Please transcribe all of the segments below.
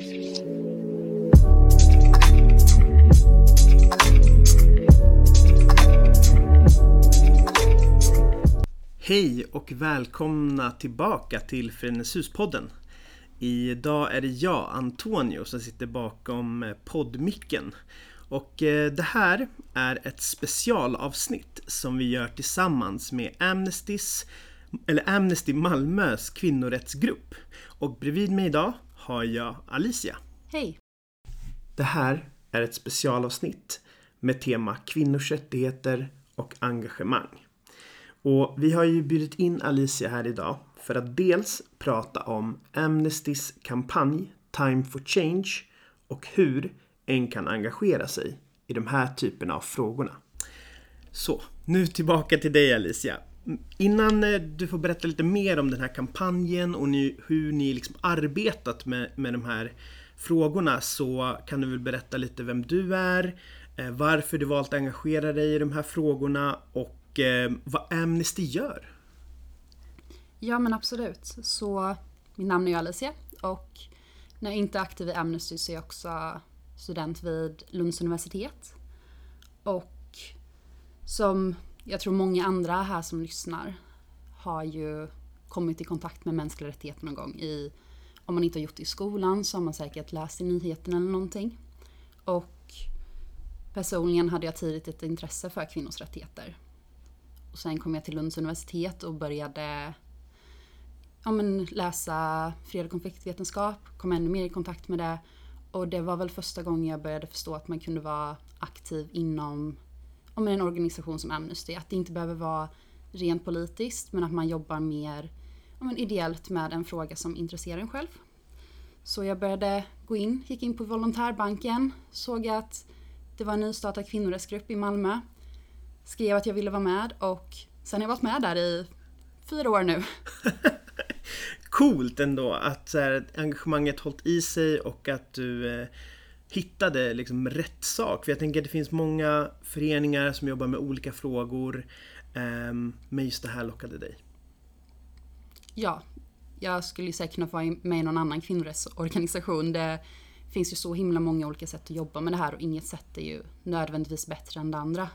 Hej och välkomna tillbaka till Freneshus-podden. Idag är det jag, Antonio, som sitter bakom eh, poddmicken. Och eh, det här är ett specialavsnitt som vi gör tillsammans med Amnestys, eller Amnesty Malmös kvinnorättsgrupp. Och bredvid mig idag har jag Alicia. Hej! Det här är ett specialavsnitt med tema kvinnors rättigheter och engagemang. Och vi har ju bjudit in Alicia här idag för att dels prata om Amnestys kampanj Time for Change och hur en kan engagera sig i de här typerna av frågorna. Så, nu tillbaka till dig Alicia. Innan eh, du får berätta lite mer om den här kampanjen och ni, hur ni liksom arbetat med, med de här frågorna så kan du väl berätta lite vem du är, eh, varför du valt att engagera dig i de här frågorna och eh, vad Amnesty gör. Ja men absolut. Så mitt namn är Alicia och när jag inte är aktiv i Amnesty så är jag också student vid Lunds universitet. Och som jag tror många andra här som lyssnar har ju kommit i kontakt med mänskliga rättigheter någon gång. I, om man inte har gjort det i skolan så har man säkert läst i nyheterna eller någonting. Och personligen hade jag tidigt ett intresse för kvinnors rättigheter. Och sen kom jag till Lunds universitet och började ja, men, läsa fred och konfliktvetenskap, kom ännu mer i kontakt med det och det var väl första gången jag började förstå att man kunde vara aktiv inom om en organisation som Amnesty. Att det inte behöver vara rent politiskt men att man jobbar mer om ideellt med en fråga som intresserar en själv. Så jag började gå in, gick in på volontärbanken, såg att det var en nystartad kvinnorättsgrupp i Malmö. Skrev att jag ville vara med och sen har jag varit med där i fyra år nu. coolt ändå att så här, engagemanget hållit i sig och att du eh, hittade liksom rätt sak. För jag tänker att det finns många föreningar som jobbar med olika frågor. Ehm, men just det här lockade dig. Ja, jag skulle säkert kunna vara med i någon annan kvinnorättsorganisation. Det finns ju så himla många olika sätt att jobba med det här och inget sätt är ju nödvändigtvis bättre än det andra.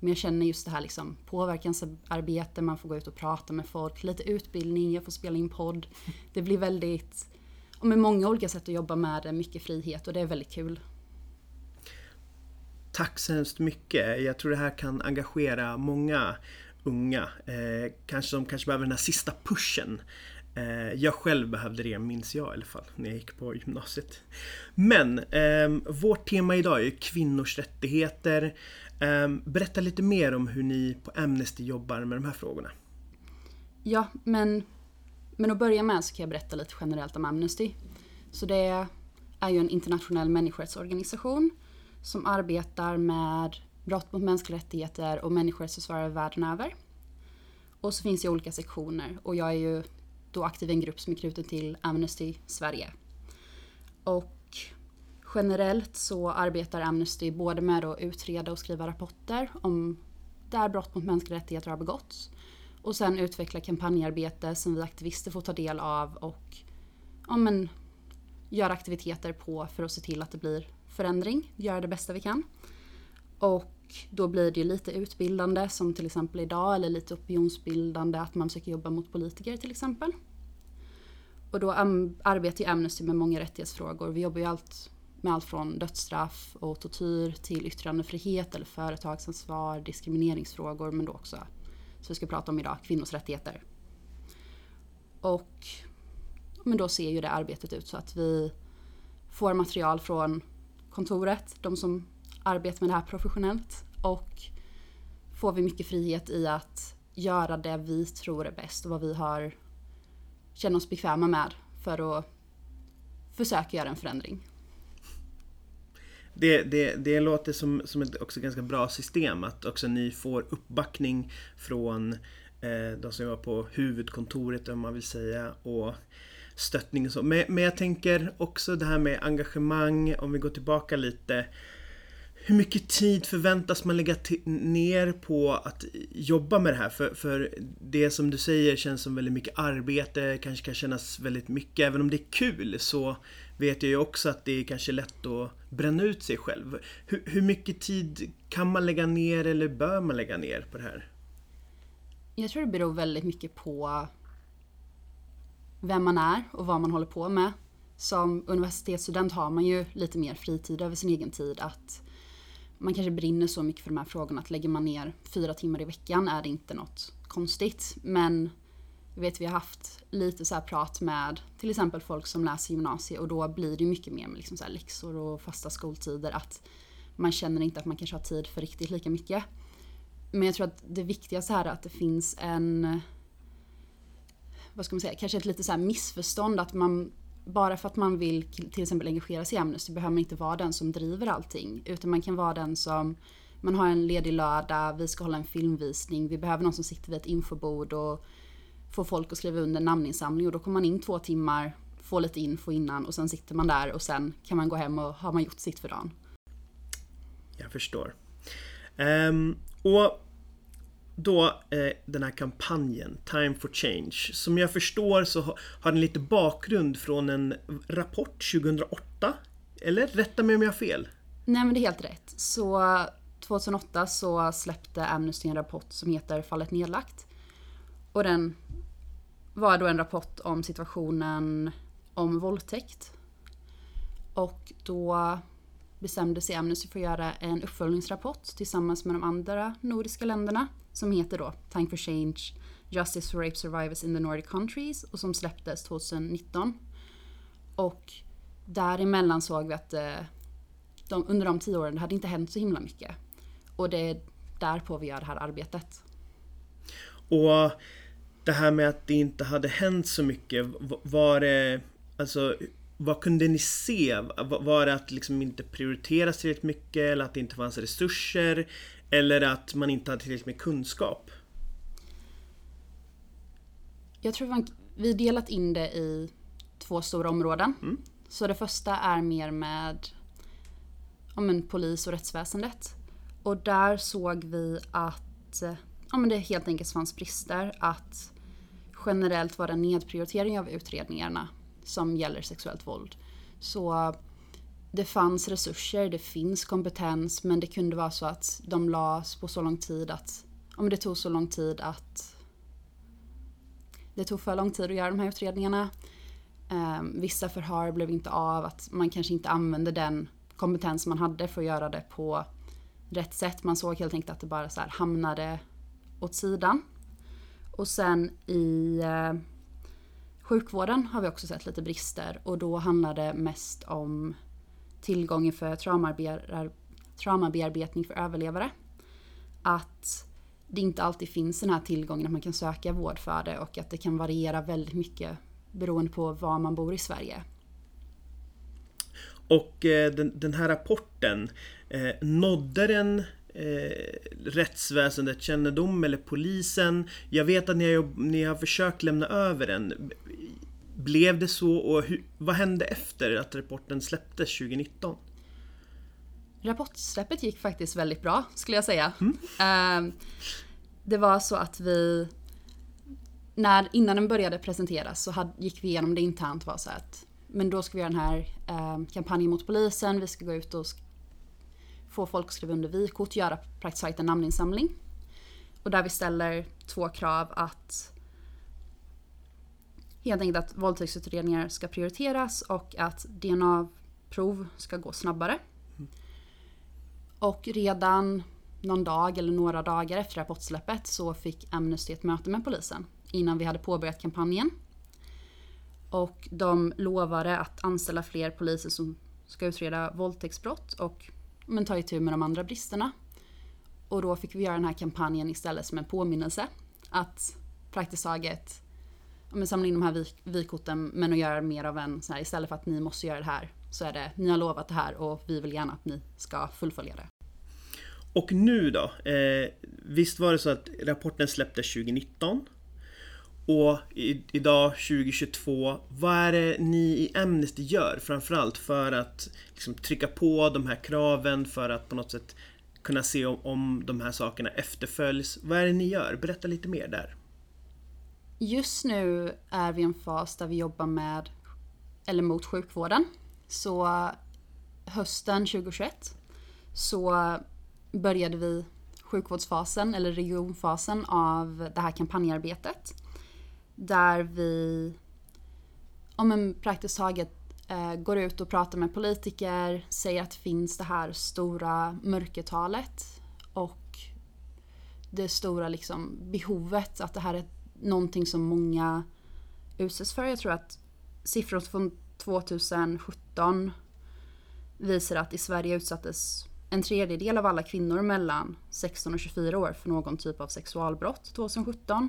Men jag känner just det här liksom påverkansarbete, man får gå ut och prata med folk, lite utbildning, jag får spela in podd. Det blir väldigt, och med många olika sätt att jobba med det, mycket frihet och det är väldigt kul. Tack så hemskt mycket. Jag tror det här kan engagera många unga. Eh, kanske som kanske behöver den här sista pushen. Eh, jag själv behövde det, minns jag i alla fall, när jag gick på gymnasiet. Men eh, vårt tema idag är kvinnors rättigheter. Ehm, berätta lite mer om hur ni på Amnesty jobbar med de här frågorna. Ja, men, men att börja med så kan jag berätta lite generellt om Amnesty. Så det är ju en internationell människorättsorganisation som arbetar med brott mot mänskliga rättigheter och människorättsförsvarare världen över. Och så finns det olika sektioner och jag är ju då aktiv i en grupp som är knuten till Amnesty Sverige. Och Generellt så arbetar Amnesty både med att utreda och skriva rapporter om där brott mot mänskliga rättigheter har begåtts. Och sen utveckla kampanjarbete som vi aktivister får ta del av och ja, men, göra aktiviteter på för att se till att det blir förändring, göra det bästa vi kan. Och då blir det ju lite utbildande som till exempel idag eller lite opinionsbildande att man försöker jobba mot politiker till exempel. Och då arbetar ju Amnesty med många rättighetsfrågor. Vi jobbar ju allt med allt från dödsstraff och tortyr till yttrandefrihet eller företagsansvar, diskrimineringsfrågor men då också, som vi ska prata om idag, kvinnors rättigheter. Och men då ser ju det arbetet ut så att vi får material från kontoret, de som arbetar med det här professionellt och får vi mycket frihet i att göra det vi tror är bäst och vad vi har känner oss bekväma med för att försöka göra en förändring. Det, det, det låter som, som ett också ganska bra system att också ni får uppbackning från eh, de som jobbar på huvudkontoret om man vill säga och stöttning och så. Men, men jag tänker också det här med engagemang, om vi går tillbaka lite. Hur mycket tid förväntas man lägga ner på att jobba med det här? För, för det som du säger känns som väldigt mycket arbete, kanske kan kännas väldigt mycket. Även om det är kul så vet jag ju också att det är kanske lätt att bränna ut sig själv. Hur, hur mycket tid kan man lägga ner eller bör man lägga ner på det här? Jag tror det beror väldigt mycket på vem man är och vad man håller på med. Som universitetsstudent har man ju lite mer fritid över sin egen tid. Att man kanske brinner så mycket för de här frågorna att lägger man ner fyra timmar i veckan är det inte något konstigt. Men jag vet vi har haft lite så prat med till exempel folk som läser gymnasiet och då blir det mycket mer med liksom så här läxor och fasta skoltider. Att man känner inte att man kanske har tid för riktigt lika mycket. Men jag tror att det viktigaste här är att det finns en vad ska man säga, kanske ett lite så missförstånd att man bara för att man vill till exempel engagera sig i Amnesty behöver man inte vara den som driver allting. Utan man kan vara den som, man har en ledig lördag, vi ska hålla en filmvisning, vi behöver någon som sitter vid ett infobord och får folk att skriva under namninsamling och då kommer man in två timmar, får lite info innan och sen sitter man där och sen kan man gå hem och har man gjort sitt för dagen. Jag förstår. Um, och då eh, den här kampanjen Time for Change. Som jag förstår så har den lite bakgrund från en rapport 2008. Eller? Rätta mig om jag har fel. Nej men det är helt rätt. Så 2008 så släppte Amnesty en rapport som heter Fallet nedlagt. Och den var då en rapport om situationen om våldtäkt. Och då bestämde sig Amnesty för att göra en uppföljningsrapport tillsammans med de andra nordiska länderna som heter då Time for Change Justice for Rape Survivors in the Nordic Countries och som släpptes 2019. Och däremellan såg vi att eh, de, under de tio åren det hade inte hänt så himla mycket. Och det är därpå vi gör det här arbetet. Och det här med att det inte hade hänt så mycket, var det alltså vad kunde ni se? Var det att liksom inte prioriteras tillräckligt mycket eller att det inte fanns resurser? Eller att man inte hade tillräckligt med kunskap? Jag tror vi delat in det i två stora områden. Mm. Så det första är mer med ja, men, polis och rättsväsendet. Och där såg vi att ja, men det helt enkelt fanns brister. Att generellt var det en nedprioritering av utredningarna som gäller sexuellt våld. Så det fanns resurser, det finns kompetens men det kunde vara så att de lades på så lång tid att om det tog så lång tid att det tog för lång tid att göra de här utredningarna. Ehm, vissa förhör blev inte av, att man kanske inte använde den kompetens man hade för att göra det på rätt sätt. Man såg helt enkelt att det bara så hamnade åt sidan. Och sen i eh, sjukvården har vi också sett lite brister och då handlar det mest om tillgången för traumabearbetning för överlevare. Att det inte alltid finns den här tillgången att man kan söka vård för det och att det kan variera väldigt mycket beroende på var man bor i Sverige. Och eh, den, den, här rapporten, eh, nådde den eh, rättsväsendet kännedom eller polisen? Jag vet att ni har, ni har försökt lämna över den. Blev det så och hur, vad hände efter att rapporten släpptes 2019? Rapportsläppet gick faktiskt väldigt bra skulle jag säga. Mm. det var så att vi när, innan den började presenteras så hade, gick vi igenom det internt. Var så att, men då ska vi göra den här eh, kampanjen mot polisen. Vi ska gå ut och få folk att skriva under vykort, göra praktiskt taget en namninsamling. Och där vi ställer två krav att helt enkelt att våldtäktsutredningar ska prioriteras och att DNA-prov ska gå snabbare. Mm. Och redan någon dag eller några dagar efter rapportsläppet så fick Amnesty ett möte med polisen innan vi hade påbörjat kampanjen. Och de lovade att anställa fler poliser som ska utreda våldtäktsbrott och men, ta itu med de andra bristerna. Och då fick vi göra den här kampanjen istället som en påminnelse. Att praktiskt taget men samla in de här vykorten men att göra mer av en så här, istället för att ni måste göra det här så är det ni har lovat det här och vi vill gärna att ni ska fullfölja det. Och nu då? Eh, visst var det så att rapporten släpptes 2019? Och i, idag 2022, vad är det ni i Amnesty gör framförallt för att liksom, trycka på de här kraven för att på något sätt kunna se om, om de här sakerna efterföljs? Vad är det ni gör? Berätta lite mer där. Just nu är vi i en fas där vi jobbar med, eller mot sjukvården. så hösten 2021 så började vi sjukvårdsfasen eller regionfasen av det här kampanjarbetet. Där vi om en praktiskt taget eh, går ut och pratar med politiker, säger att det finns det här stora mörkertalet och det stora liksom behovet att det här är ett någonting som många utsätts för. Jag tror att siffror från 2017 visar att i Sverige utsattes en tredjedel av alla kvinnor mellan 16 och 24 år för någon typ av sexualbrott 2017.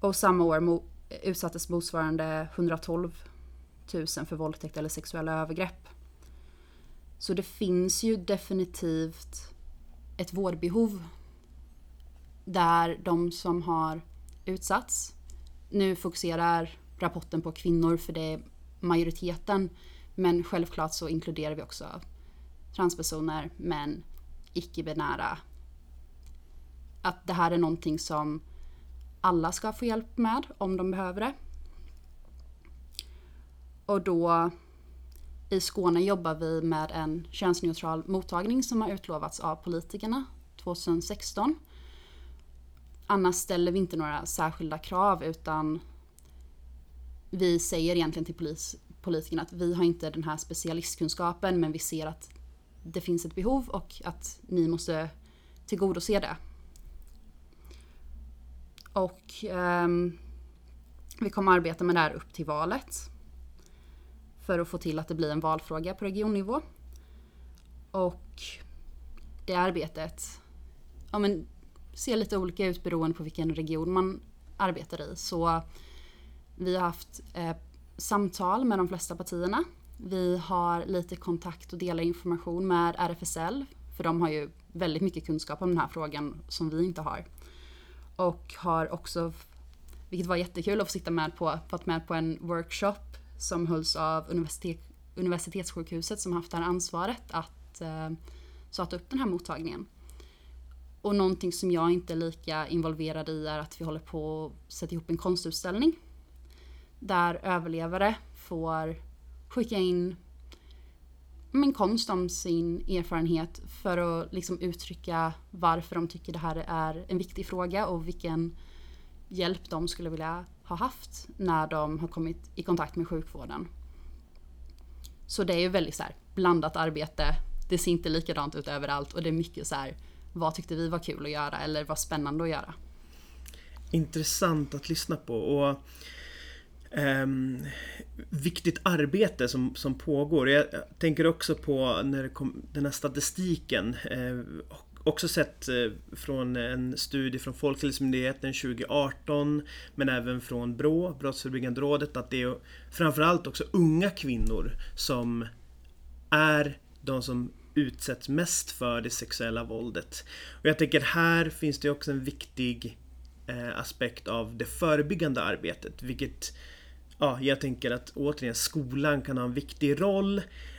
Och samma år utsattes motsvarande 112 000 för våldtäkt eller sexuella övergrepp. Så det finns ju definitivt ett vårdbehov där de som har utsatts, nu fokuserar rapporten på kvinnor för det är majoriteten, men självklart så inkluderar vi också transpersoner, män, icke-binära. Att det här är någonting som alla ska få hjälp med om de behöver det. Och då i Skåne jobbar vi med en könsneutral mottagning som har utlovats av politikerna 2016. Annars ställer vi inte några särskilda krav utan vi säger egentligen till polis, politikerna att vi har inte den här specialistkunskapen men vi ser att det finns ett behov och att ni måste tillgodose det. Och eh, vi kommer arbeta med det här upp till valet. För att få till att det blir en valfråga på regionnivå. Och det arbetet ja, men, ser lite olika ut beroende på vilken region man arbetar i. Så vi har haft eh, samtal med de flesta partierna. Vi har lite kontakt och delar information med RFSL. För de har ju väldigt mycket kunskap om den här frågan som vi inte har. Och har också, vilket var jättekul att få sitta med på, fått med på en workshop som hölls av universitet, universitetssjukhuset som haft det här ansvaret att eh, starta upp den här mottagningen. Och någonting som jag inte är lika involverad i är att vi håller på att sätta ihop en konstutställning. Där överlevare får skicka in men konst om sin erfarenhet för att liksom uttrycka varför de tycker det här är en viktig fråga och vilken hjälp de skulle vilja ha haft när de har kommit i kontakt med sjukvården. Så det är ju väldigt så här, blandat arbete. Det ser inte likadant ut överallt och det är mycket så här, vad tyckte vi var kul att göra eller var spännande att göra. Intressant att lyssna på. och Um, viktigt arbete som, som pågår. Jag tänker också på när det kom, den här statistiken. Eh, också sett eh, från en studie från Folkhälsomyndigheten 2018 men även från BRÅ, Brottsförebyggande rådet, att det är framförallt också unga kvinnor som är de som utsätts mest för det sexuella våldet. Och jag tänker här finns det också en viktig eh, aspekt av det förebyggande arbetet, vilket ja, jag tänker att återigen skolan kan ha en viktig roll.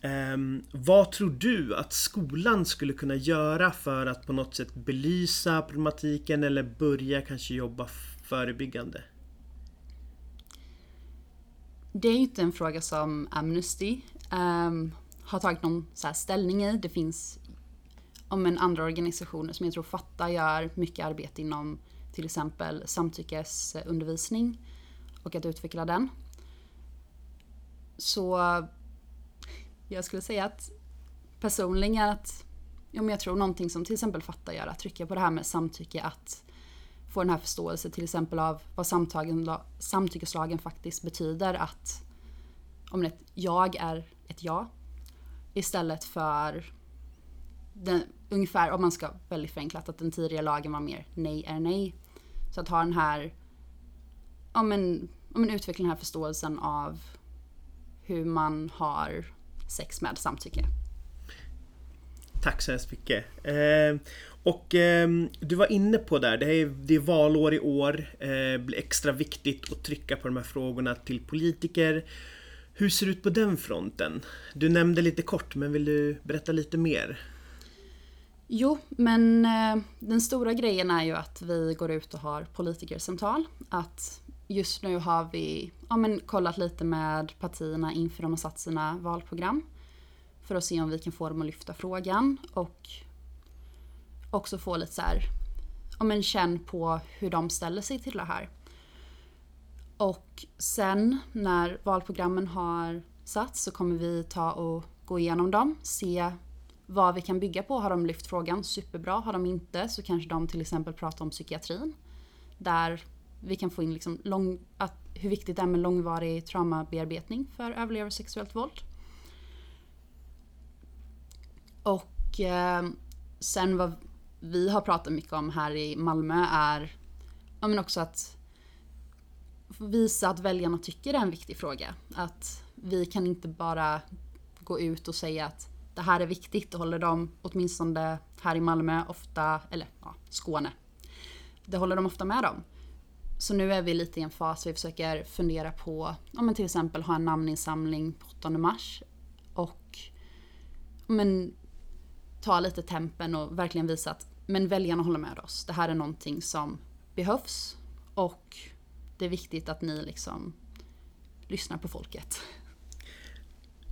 Eh, vad tror du att skolan skulle kunna göra för att på något sätt belysa problematiken eller börja kanske jobba förebyggande? Det är inte en fråga som Amnesty um, har tagit någon så ställning i. Det finns om en andra organisationer som jag tror Fatta gör mycket arbete inom till exempel samtyckesundervisning och att utveckla den. Så jag skulle säga att personligen att ja, men jag tror någonting som till exempel Fatta gör, att trycka på det här med samtycke, att få den här förståelsen till exempel av vad samtyckeslagen faktiskt betyder. Att om ett jag är ett ja istället för den, ungefär, om man ska väldigt förenklat, att den tidigare lagen var mer nej är nej. Så att ha den här, ja men, om man utveckla den här förståelsen av hur man har sex med samtycke. Tack så hemskt mycket. Eh, och eh, du var inne på där, det är, det är valår i år. Eh, blir extra viktigt att trycka på de här frågorna till politiker. Hur ser det ut på den fronten? Du nämnde lite kort, men vill du berätta lite mer? Jo, men eh, den stora grejen är ju att vi går ut och har politikersamtal. Att just nu har vi ja, men, kollat lite med partierna inför de har satt sina valprogram. För att se om vi kan få dem att lyfta frågan och också få lite så här, ja, men, känn på hur de ställer sig till det här. Och sen när valprogrammen har satts så kommer vi ta och gå igenom dem, se vad vi kan bygga på. Har de lyft frågan superbra? Har de inte så kanske de till exempel pratar om psykiatrin. Där vi kan få in liksom lång, att, hur viktigt det är med långvarig traumabearbetning för överlevare sexuellt våld. Och eh, sen vad vi har pratat mycket om här i Malmö är ja, men också att visa att väljarna tycker det är en viktig fråga. Att vi kan inte bara gå ut och säga att det här är viktigt. Det håller de, åtminstone här i Malmö, ofta, eller ja, Skåne. Det håller de ofta med om. Så nu är vi lite i en fas där vi försöker fundera på, om man till exempel har en namninsamling på 8 mars. Och men, ta lite tempen och verkligen visa att men väljarna håller med oss. Det här är någonting som behövs och det är viktigt att ni liksom lyssnar på folket.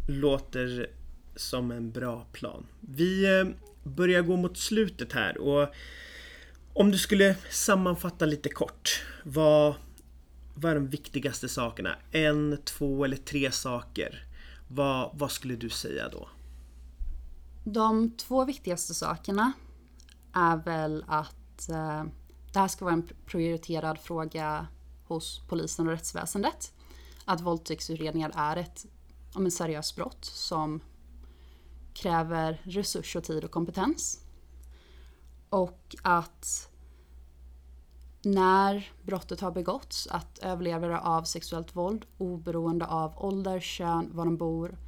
Låter som en bra plan. Vi eh, börjar gå mot slutet här och om du skulle sammanfatta lite kort. Vad, vad är de viktigaste sakerna? En, två eller tre saker. Vad, vad skulle du säga då? De två viktigaste sakerna är väl att eh, det här ska vara en prioriterad fråga hos polisen och rättsväsendet. Att våldtäktsutredningar är ett om en seriös brott som kräver resurser, och tid och kompetens. Och att när brottet har begåtts, att överlevare av sexuellt våld oberoende av ålder, kön, var de bor,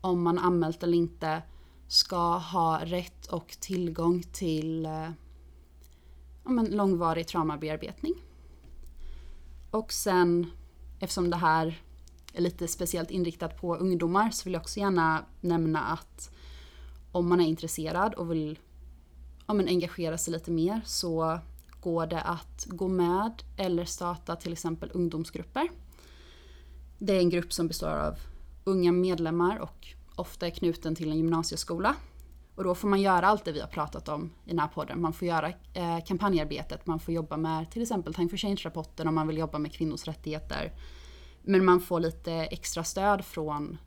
om man anmält eller inte, ska ha rätt och tillgång till eh, långvarig traumabearbetning. Och sen, eftersom det här är lite speciellt inriktat på ungdomar så vill jag också gärna nämna att om man är intresserad och vill ja, men engagera sig lite mer så går det att gå med eller starta till exempel ungdomsgrupper. Det är en grupp som består av unga medlemmar och ofta är knuten till en gymnasieskola. Och då får man göra allt det vi har pratat om i den här podden. Man får göra eh, kampanjarbetet, man får jobba med till exempel Time for Change-rapporten om man vill jobba med kvinnors rättigheter. Men man får lite extra stöd från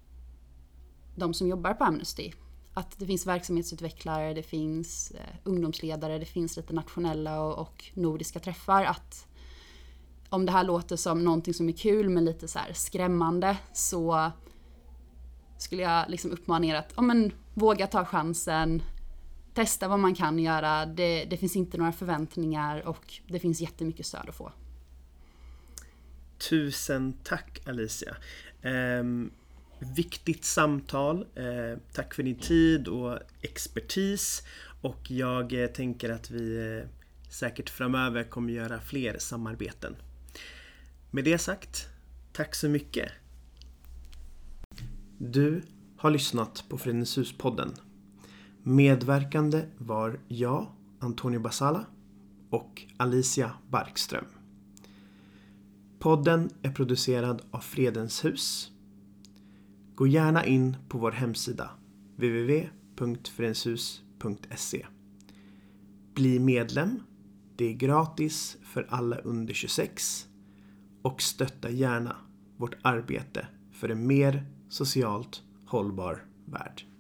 de som jobbar på Amnesty. Att det finns verksamhetsutvecklare, det finns eh, ungdomsledare, det finns lite nationella och, och, nordiska träffar. Att om det här låter som någonting som är kul men lite så skrämmande så skulle jag liksom uppmana er att ja, men, våga ta chansen, testa vad man kan göra. Det, det finns inte några förväntningar och det finns jättemycket stöd att få. Tusen tack Alicia. Eh, viktigt samtal. Eh, tack för din tid och expertis. Och jag eh, tänker att vi eh, säkert framöver kommer göra fler samarbeten. Med det sagt, tack så mycket. Du har lyssnat på Fredens hus-podden. Medverkande var jag, Antonio Basala och Alicia Barkström. Podden är producerad av Fredens hus. Gå gärna in på vår hemsida www.fredenshus.se Bli medlem. Det är gratis för alla under 26 och stötta gärna vårt arbete för en mer socialt hållbar värld.